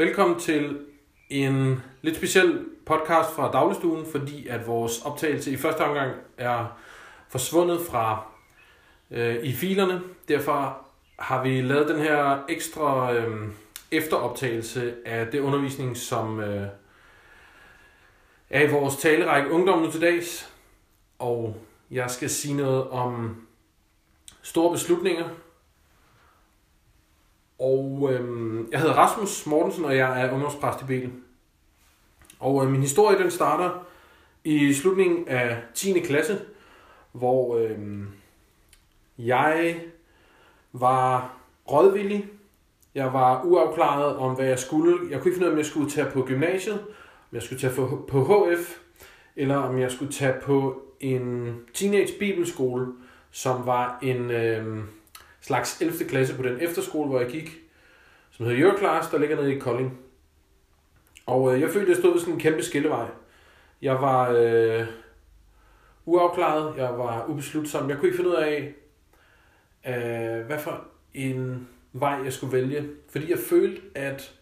Velkommen til en lidt speciel podcast fra Dagligstuen, fordi at vores optagelse i første omgang er forsvundet fra øh, i filerne. Derfor har vi lavet den her ekstra øh, efteroptagelse af det undervisning, som øh, er i vores talerække Ungdom nu til dags. Og jeg skal sige noget om store beslutninger. Og øh, jeg hedder Rasmus Mortensen, og jeg er ungdomspræst i Belen. Og øh, min historie den starter i slutningen af 10. klasse, hvor øh, jeg var rådvillig. Jeg var uafklaret om, hvad jeg skulle. Jeg kunne ikke finde ud af, om jeg skulle tage på gymnasiet, om jeg skulle tage på HF, eller om jeg skulle tage på en teenage bibelskole, som var en øh, slags 11. klasse på den efterskole, hvor jeg gik, som hedder Your Class, der ligger nede i Kolding. Og øh, jeg følte, at jeg stod ved sådan en kæmpe skillevej. Jeg var øh, uafklaret, jeg var ubeslutsom. Jeg kunne ikke finde ud af, øh, hvad for en vej jeg skulle vælge. Fordi jeg følte, at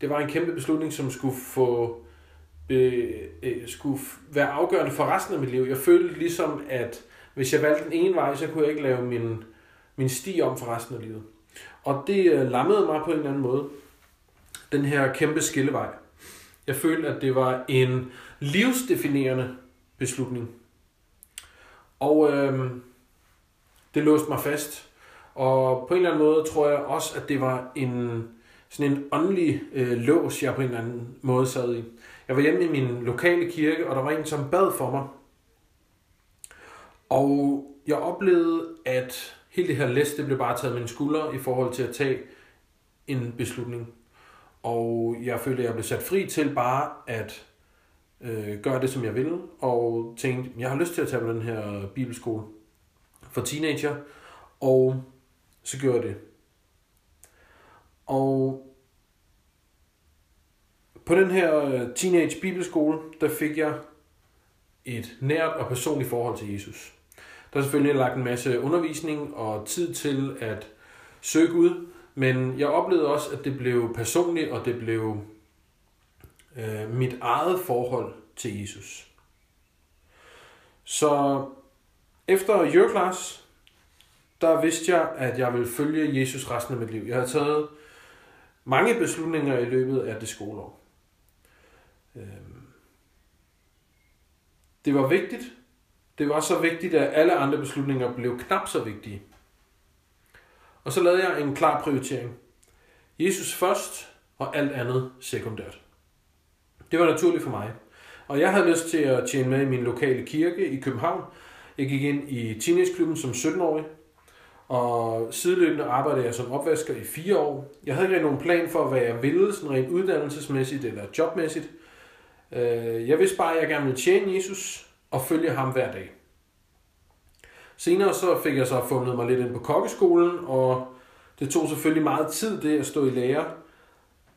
det var en kæmpe beslutning, som skulle få øh, øh, skulle være afgørende for resten af mit liv. Jeg følte ligesom, at hvis jeg valgte den ene vej, så kunne jeg ikke lave min, min sti om for resten af livet. Og det øh, lammede mig på en eller anden måde. Den her kæmpe skillevej. Jeg følte, at det var en livsdefinerende beslutning. Og øh, det låste mig fast. Og på en eller anden måde tror jeg også, at det var en sådan en åndelig øh, lås, jeg på en eller anden måde sad i. Jeg var hjemme i min lokale kirke, og der var en, som bad for mig. Og jeg oplevede, at hele det her læs, det blev bare taget med en skulder i forhold til at tage en beslutning. Og jeg følte, at jeg blev sat fri til bare at øh, gøre det, som jeg ville. Og tænkte, jeg har lyst til at tage på den her bibelskole for teenager. Og så gjorde jeg det. Og på den her øh, teenage bibelskole, der fik jeg et nært og personligt forhold til Jesus. Der er selvfølgelig lagt en masse undervisning og tid til at søge ud, men jeg oplevede også, at det blev personligt, og det blev øh, mit eget forhold til Jesus. Så efter Your Class, der vidste jeg, at jeg ville følge Jesus resten af mit liv. Jeg har taget mange beslutninger i løbet af det skoleår. Øhm, det var vigtigt. Det var så vigtigt, at alle andre beslutninger blev knap så vigtige. Og så lavede jeg en klar prioritering. Jesus først, og alt andet sekundært. Det var naturligt for mig. Og jeg havde lyst til at tjene med i min lokale kirke i København. Jeg gik ind i teenageklubben som 17-årig, og sideløbende arbejdede jeg som opvasker i fire år. Jeg havde ikke nogen plan for, hvad jeg ville, sådan rent uddannelsesmæssigt eller jobmæssigt. Øh, jeg vidste bare, at jeg gerne ville tjene Jesus og følge ham hver dag. Senere så fik jeg så fundet mig lidt ind på kokkeskolen, og det tog selvfølgelig meget tid det at stå i lære.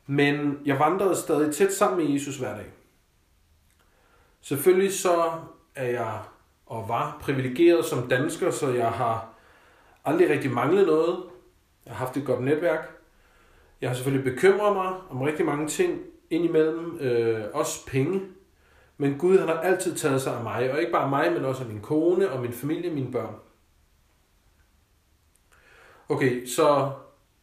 Men jeg vandrede stadig tæt sammen med Jesus hver dag. Selvfølgelig så er jeg og var privilegeret som dansker, så jeg har aldrig rigtig manglet noget. Jeg har haft et godt netværk. Jeg har selvfølgelig bekymret mig om rigtig mange ting indimellem, øh, også penge. Men Gud han har altid taget sig af mig, og ikke bare mig, men også af min kone og min familie og mine børn. Okay, så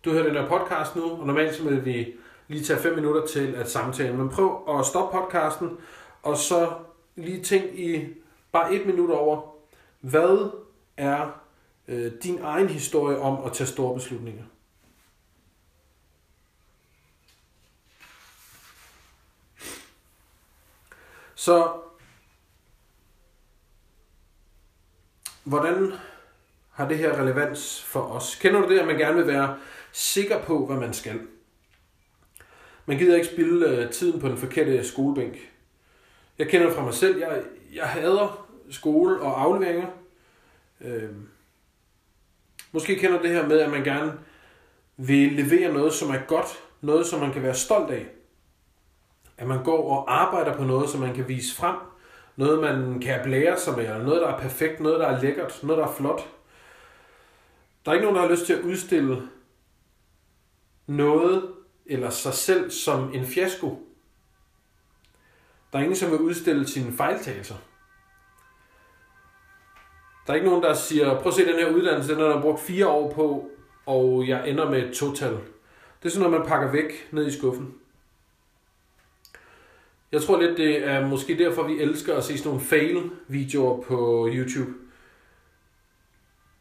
du hører den her podcast nu, og normalt så vil vi lige tage 5 minutter til at samtale. Men prøv at stoppe podcasten, og så lige tænk i bare et minut over, hvad er øh, din egen historie om at tage store beslutninger? Så hvordan har det her relevans for os? Kender du det, at man gerne vil være sikker på, hvad man skal? Man gider ikke spille øh, tiden på den forkerte skolebænk. Jeg kender det fra mig selv. Jeg, jeg hader skole og afleveringer. Øh, måske kender det her med, at man gerne vil levere noget, som er godt. Noget, som man kan være stolt af. At man går og arbejder på noget, som man kan vise frem. Noget, man kan blære sig med, eller noget, der er perfekt, noget, der er lækkert, noget, der er flot. Der er ikke nogen, der har lyst til at udstille noget, eller sig selv som en fiasko. Der er ingen, som vil udstille sine fejltagelser. Der er ikke nogen, der siger, prøv at se den her uddannelse, den har jeg brugt fire år på, og jeg ender med et total. Det er sådan noget, man pakker væk ned i skuffen. Jeg tror lidt, det er måske derfor, vi elsker at se sådan nogle fail-videoer på YouTube.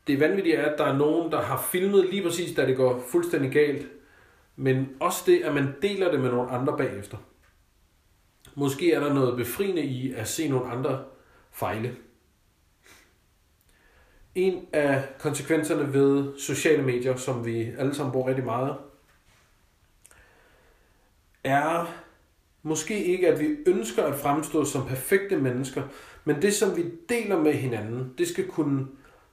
Det vanvittige er, at der er nogen, der har filmet lige præcis, da det går fuldstændig galt. Men også det, at man deler det med nogle andre bagefter. Måske er der noget befriende i at se nogle andre fejle. En af konsekvenserne ved sociale medier, som vi alle sammen bruger rigtig meget, er måske ikke, at vi ønsker at fremstå som perfekte mennesker, men det, som vi deler med hinanden, det skal kunne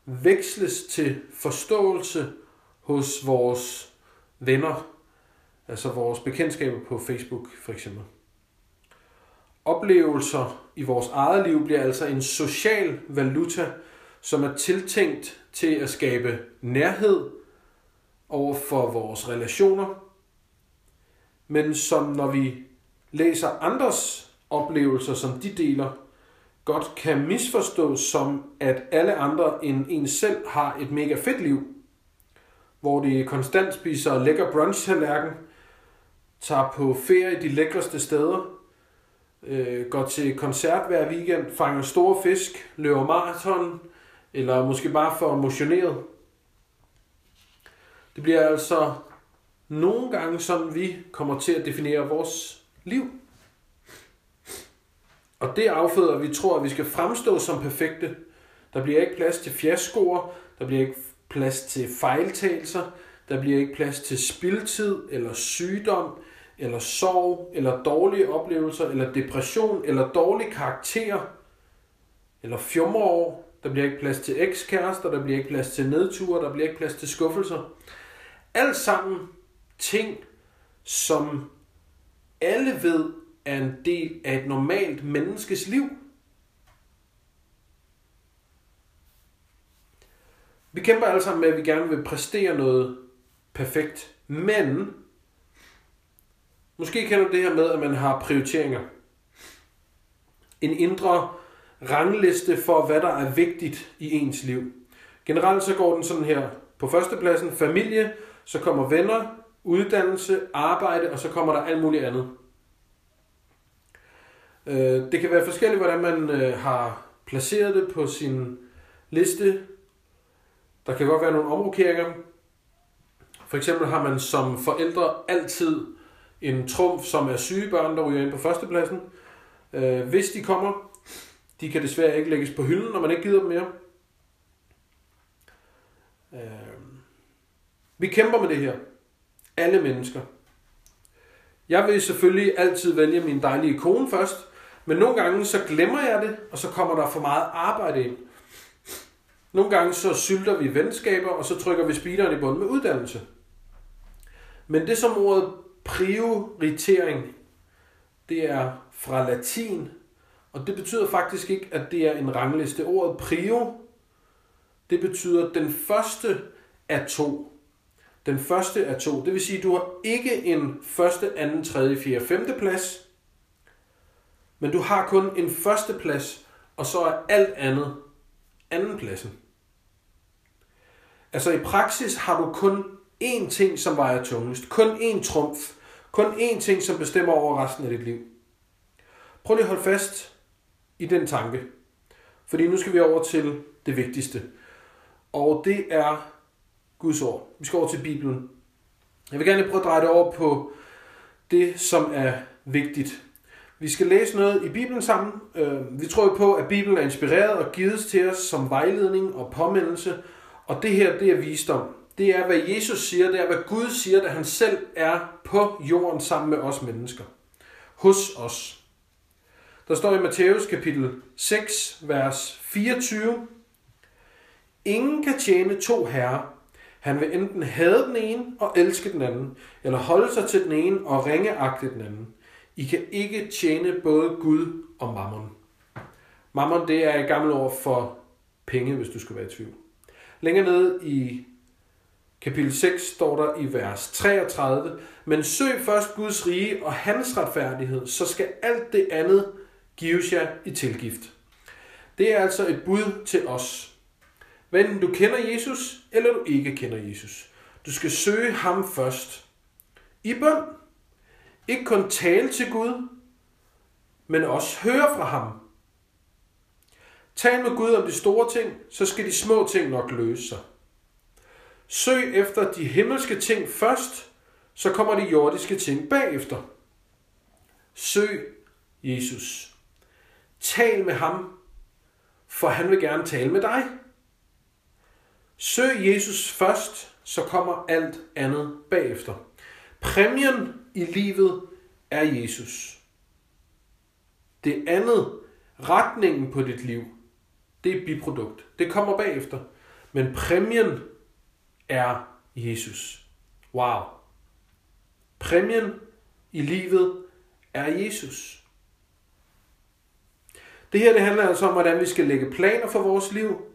veksles til forståelse hos vores venner, altså vores bekendtskaber på Facebook for eksempel. Oplevelser i vores eget liv bliver altså en social valuta, som er tiltænkt til at skabe nærhed over for vores relationer, men som når vi læser andres oplevelser, som de deler, godt kan misforstås som, at alle andre end en selv har et mega fedt liv, hvor de konstant spiser lækker brunch tager på ferie de lækreste steder, øh, går til koncert hver weekend, fanger store fisk, løber maraton, eller måske bare for motioneret. Det bliver altså nogle gange sådan, vi kommer til at definere vores liv. Og det afføder, at vi tror, at vi skal fremstå som perfekte. Der bliver ikke plads til fiaskoer, der bliver ikke plads til fejltagelser, der bliver ikke plads til spildtid, eller sygdom, eller sorg, eller dårlige oplevelser, eller depression, eller dårlig karakter, eller fjumreår. Der bliver ikke plads til ekskærester, der bliver ikke plads til nedture, der bliver ikke plads til skuffelser. Alt sammen ting, som alle ved er en del af et normalt menneskes liv. Vi kæmper alle sammen med, at vi gerne vil præstere noget perfekt, men måske kender du det her med, at man har prioriteringer. En indre rangliste for, hvad der er vigtigt i ens liv. Generelt så går den sådan her. På førstepladsen familie, så kommer venner, uddannelse, arbejde, og så kommer der alt muligt andet. Øh, det kan være forskelligt, hvordan man øh, har placeret det på sin liste. Der kan godt være nogle omrokeringer. For eksempel har man som forældre altid en trumf, som er syge børn, der ryger ind på førstepladsen. Øh, hvis de kommer, de kan desværre ikke lægges på hylden, når man ikke gider dem mere. Øh, vi kæmper med det her. Alle mennesker. Jeg vil selvfølgelig altid vælge min dejlige kone først, men nogle gange så glemmer jeg det, og så kommer der for meget arbejde ind. Nogle gange så sylter vi venskaber, og så trykker vi speederen i bunden med uddannelse. Men det som ordet prioritering, det er fra latin, og det betyder faktisk ikke, at det er en rangliste. Ordet prio, det betyder den første af to. Den første af to. Det vil sige, at du har ikke en første, anden, tredje, fjerde, femte plads, men du har kun en første plads, og så er alt andet anden pladsen. Altså i praksis har du kun én ting, som vejer tungest. Kun én trumf. Kun én ting, som bestemmer over resten af dit liv. Prøv lige at holde fast i den tanke. Fordi nu skal vi over til det vigtigste. Og det er Guds ord. Vi skal over til Bibelen. Jeg vil gerne prøve at dreje det over på det, som er vigtigt. Vi skal læse noget i Bibelen sammen. Øh, vi tror på, at Bibelen er inspireret og givet til os som vejledning og påmindelse. Og det her, det er visdom. Det er, hvad Jesus siger, det er, hvad Gud siger, da han selv er på jorden sammen med os mennesker. Hos os. Der står i Matthæus kapitel 6, vers 24. Ingen kan tjene to herrer. Han vil enten hade den ene og elske den anden, eller holde sig til den ene og ringeagte den anden. I kan ikke tjene både Gud og mammon. Mammon, det er et gammelt ord for penge, hvis du skal være i tvivl. Længere nede i kapitel 6 står der i vers 33, men søg først Guds rige og hans retfærdighed, så skal alt det andet gives jer i tilgift. Det er altså et bud til os. Hvad du kender Jesus, eller du ikke kender Jesus. Du skal søge ham først. I bøn. Ikke kun tale til Gud, men også høre fra ham. Tal med Gud om de store ting, så skal de små ting nok løse sig. Søg efter de himmelske ting først, så kommer de jordiske ting bagefter. Søg Jesus. Tal med ham, for han vil gerne tale med dig. Søg Jesus først, så kommer alt andet bagefter. Præmien i livet er Jesus. Det andet, retningen på dit liv, det er biprodukt. Det kommer bagefter. Men præmien er Jesus. Wow. Præmien i livet er Jesus. Det her det handler altså om, hvordan vi skal lægge planer for vores liv.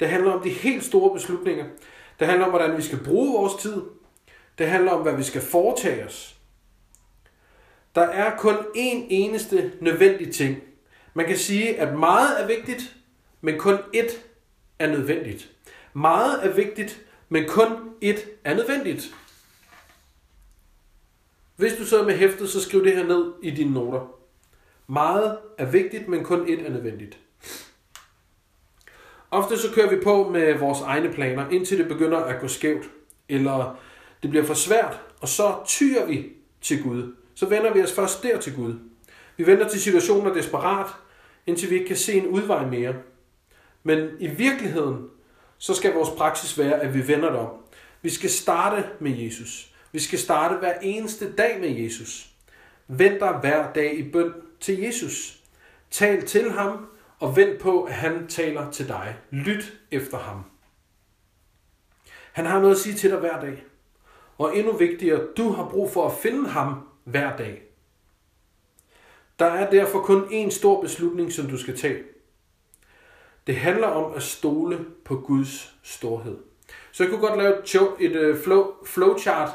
Det handler om de helt store beslutninger. Det handler om, hvordan vi skal bruge vores tid. Det handler om, hvad vi skal foretage os. Der er kun én eneste nødvendig ting. Man kan sige, at meget er vigtigt, men kun ét er nødvendigt. Meget er vigtigt, men kun ét er nødvendigt. Hvis du sidder med hæftet, så skriv det her ned i dine noter. Meget er vigtigt, men kun ét er nødvendigt. Ofte så kører vi på med vores egne planer, indtil det begynder at gå skævt, eller det bliver for svært, og så tyrer vi til Gud. Så vender vi os først der til Gud. Vi venter til situationen er desperat, indtil vi ikke kan se en udvej mere. Men i virkeligheden, så skal vores praksis være, at vi vender det om. Vi skal starte med Jesus. Vi skal starte hver eneste dag med Jesus. Vend dig hver dag i bøn til Jesus. Tal til ham, og vent på, at han taler til dig. Lyt efter ham. Han har noget at sige til dig hver dag. Og endnu vigtigere, du har brug for at finde ham hver dag. Der er derfor kun én stor beslutning, som du skal tage. Det handler om at stole på Guds storhed. Så jeg kunne godt lave et øh, flow, flowchart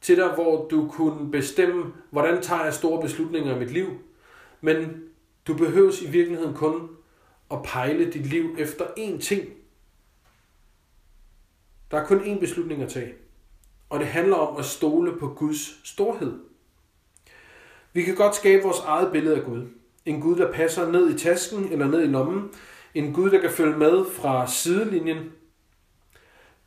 til dig, hvor du kunne bestemme, hvordan tager jeg store beslutninger i mit liv. Men du behøves i virkeligheden kun at pejle dit liv efter én ting. Der er kun én beslutning at tage. Og det handler om at stole på Guds storhed. Vi kan godt skabe vores eget billede af Gud. En Gud, der passer ned i tasken eller ned i lommen. En Gud, der kan følge med fra sidelinjen.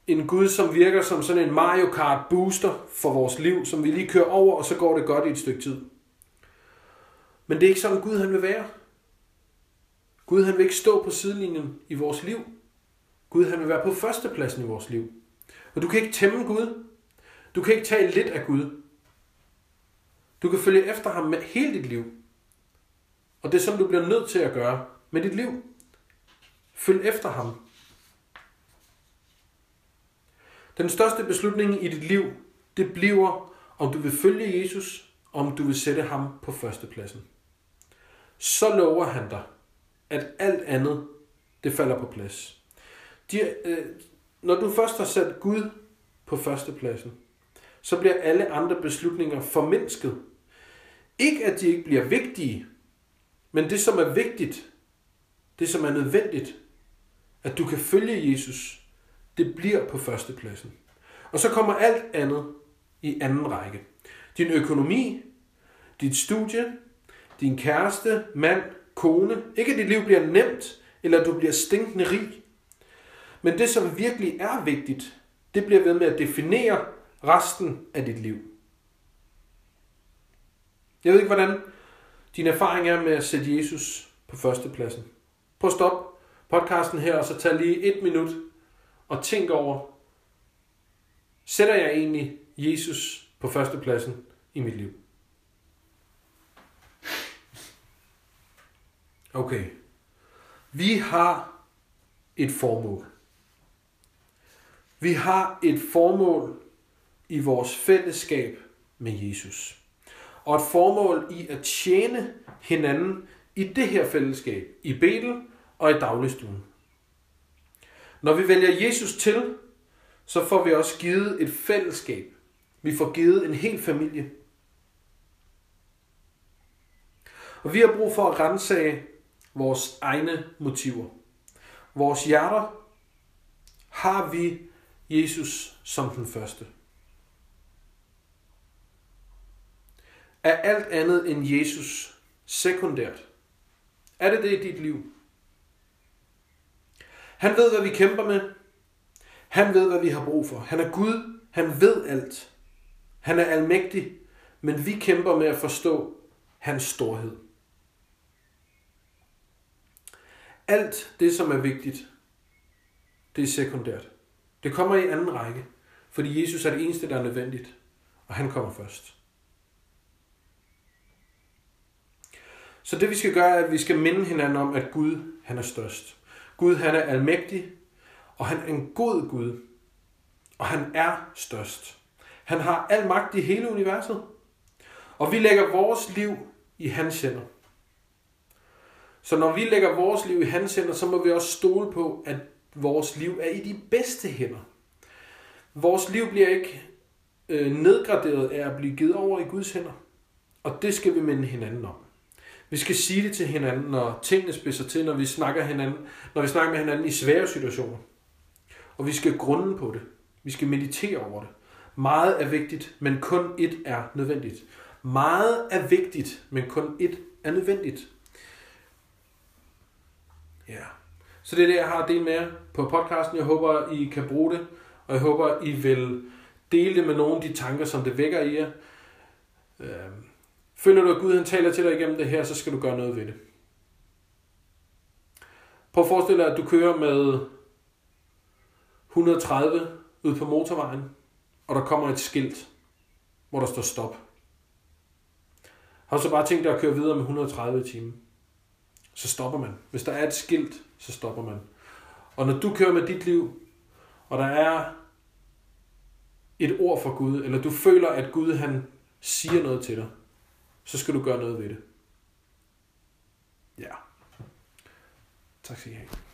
En Gud, som virker som sådan en Mario Kart booster for vores liv, som vi lige kører over, og så går det godt i et stykke tid. Men det er ikke sådan Gud han vil være. Gud han vil ikke stå på sidelinjen i vores liv. Gud han vil være på førstepladsen i vores liv. Og du kan ikke tæmme Gud. Du kan ikke tage lidt af Gud. Du kan følge efter ham med hele dit liv. Og det er sådan, du bliver nødt til at gøre med dit liv. Følg efter ham. Den største beslutning i dit liv, det bliver, om du vil følge Jesus, om du vil sætte ham på førstepladsen. Så lover han dig, at alt andet, det falder på plads. De, øh, når du først har sat Gud på førstepladsen, så bliver alle andre beslutninger formindsket. Ikke at de ikke bliver vigtige, men det som er vigtigt, det som er nødvendigt, at du kan følge Jesus, det bliver på førstepladsen. Og så kommer alt andet i anden række. Din økonomi, dit studie, din kæreste, mand, kone. Ikke at dit liv bliver nemt, eller at du bliver stinkende rig. Men det, som virkelig er vigtigt, det bliver ved med at definere resten af dit liv. Jeg ved ikke, hvordan din erfaring er med at sætte Jesus på førstepladsen. Prøv at stoppe podcasten her, og så tag lige et minut og tænk over, sætter jeg egentlig Jesus på førstepladsen i mit liv? Okay. Vi har et formål. Vi har et formål i vores fællesskab med Jesus. Og et formål i at tjene hinanden i det her fællesskab, i Betel og i dagligstuen. Når vi vælger Jesus til, så får vi også givet et fællesskab. Vi får givet en hel familie. Og vi har brug for at rensage vores egne motiver. Vores hjerter har vi Jesus som den første. Er alt andet end Jesus sekundært? Er det det i dit liv? Han ved, hvad vi kæmper med. Han ved, hvad vi har brug for. Han er Gud. Han ved alt. Han er almægtig. Men vi kæmper med at forstå hans storhed. Alt det, som er vigtigt, det er sekundært. Det kommer i anden række, fordi Jesus er det eneste, der er nødvendigt, og han kommer først. Så det vi skal gøre, er, at vi skal minde hinanden om, at Gud, han er størst. Gud, han er almægtig, og han er en god Gud, og han er størst. Han har al magt i hele universet, og vi lægger vores liv i hans hænder. Så når vi lægger vores liv i hans hænder, så må vi også stole på, at vores liv er i de bedste hænder. Vores liv bliver ikke øh, nedgraderet af at blive givet over i Guds hænder. Og det skal vi minde hinanden om. Vi skal sige det til hinanden, når tingene spidser til, når vi snakker, hinanden, når vi snakker med hinanden i svære situationer. Og vi skal grunde på det. Vi skal meditere over det. Meget er vigtigt, men kun ét er nødvendigt. Meget er vigtigt, men kun ét er nødvendigt. Ja. Så det er det, jeg har delt med jer på podcasten. Jeg håber, I kan bruge det, og jeg håber, I vil dele det med nogle af de tanker, som det vækker i jer. Øhm, føler du, at Gud han taler til dig igennem det her, så skal du gøre noget ved det. Prøv at forestille dig, at du kører med 130 ud på motorvejen, og der kommer et skilt, hvor der står stop. Har du så bare tænkt dig at køre videre med 130 timer? Så stopper man. Hvis der er et skilt, så stopper man. Og når du kører med dit liv, og der er et ord fra Gud, eller du føler, at Gud han siger noget til dig, så skal du gøre noget ved det. Ja. Tak skal I have.